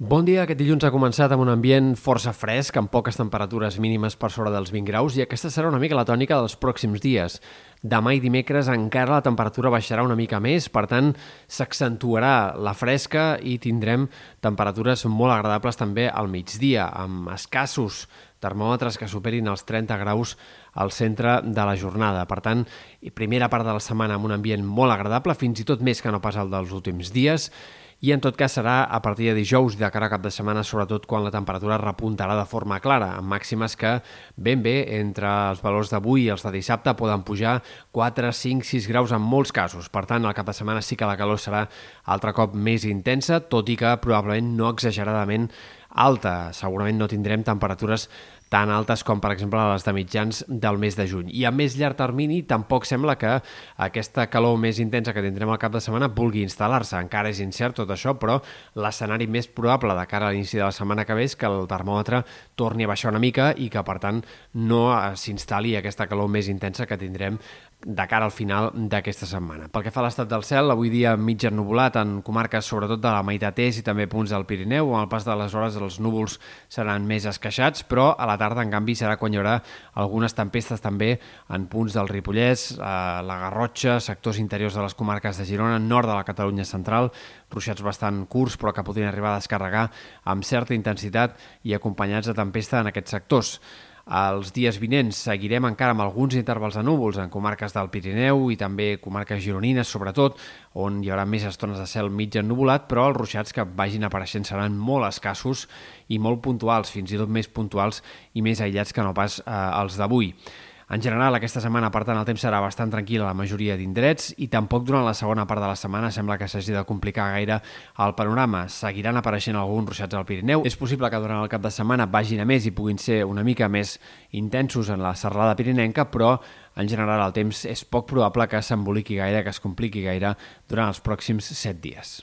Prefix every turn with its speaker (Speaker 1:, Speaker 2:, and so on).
Speaker 1: Bon dia. Aquest dilluns ha començat amb un ambient força fresc, amb poques temperatures mínimes per sobre dels 20 graus, i aquesta serà una mica la tònica dels pròxims dies. Demà i dimecres encara la temperatura baixarà una mica més, per tant, s'accentuarà la fresca i tindrem temperatures molt agradables també al migdia, amb escassos termòmetres que superin els 30 graus al centre de la jornada. Per tant, primera part de la setmana amb un ambient molt agradable, fins i tot més que no pas el dels últims dies, i en tot cas serà a partir de dijous de cara a cap de setmana, sobretot quan la temperatura repuntarà de forma clara, amb màximes que ben bé entre els valors d'avui i els de dissabte poden pujar 4, 5, 6 graus en molts casos. Per tant, al cap de setmana sí que la calor serà altre cop més intensa, tot i que probablement no exageradament alta. Segurament no tindrem temperatures tan altes com, per exemple, les de mitjans del mes de juny. I a més llarg termini tampoc sembla que aquesta calor més intensa que tindrem al cap de setmana vulgui instal·lar-se. Encara és incert tot això, però l'escenari més probable de cara a l'inici de la setmana que ve és que el termòmetre torni a baixar una mica i que, per tant, no s'instal·li aquesta calor més intensa que tindrem de cara al final d'aquesta setmana. Pel que fa a l'estat del cel, avui dia mig ennubulat en comarques sobretot de la meitat est i també punts del Pirineu. Amb el pas de les hores els núvols seran més esqueixats, però a la tarda, en canvi, serà quan hi haurà algunes tempestes també en punts del Ripollès, eh, la Garrotxa, sectors interiors de les comarques de Girona, nord de la Catalunya central, ruixats bastant curts però que podrien arribar a descarregar amb certa intensitat i acompanyats de tempesta en aquests sectors. Els dies vinents seguirem encara amb alguns intervals de núvols en comarques del Pirineu i també comarques gironines, sobretot, on hi haurà més estones de cel mig ennubulat, però els ruixats que vagin apareixent seran molt escassos i molt puntuals, fins i tot més puntuals i més aïllats que no pas eh, els d'avui. En general, aquesta setmana, per tant, el temps serà bastant tranquil a la majoria d'indrets i tampoc durant la segona part de la setmana sembla que s'hagi de complicar gaire el panorama. Seguiran apareixent alguns ruixats al Pirineu. És possible que durant el cap de setmana vagin a més i puguin ser una mica més intensos en la serralada pirinenca, però en general el temps és poc probable que s'emboliqui gaire, que es compliqui gaire durant els pròxims set dies.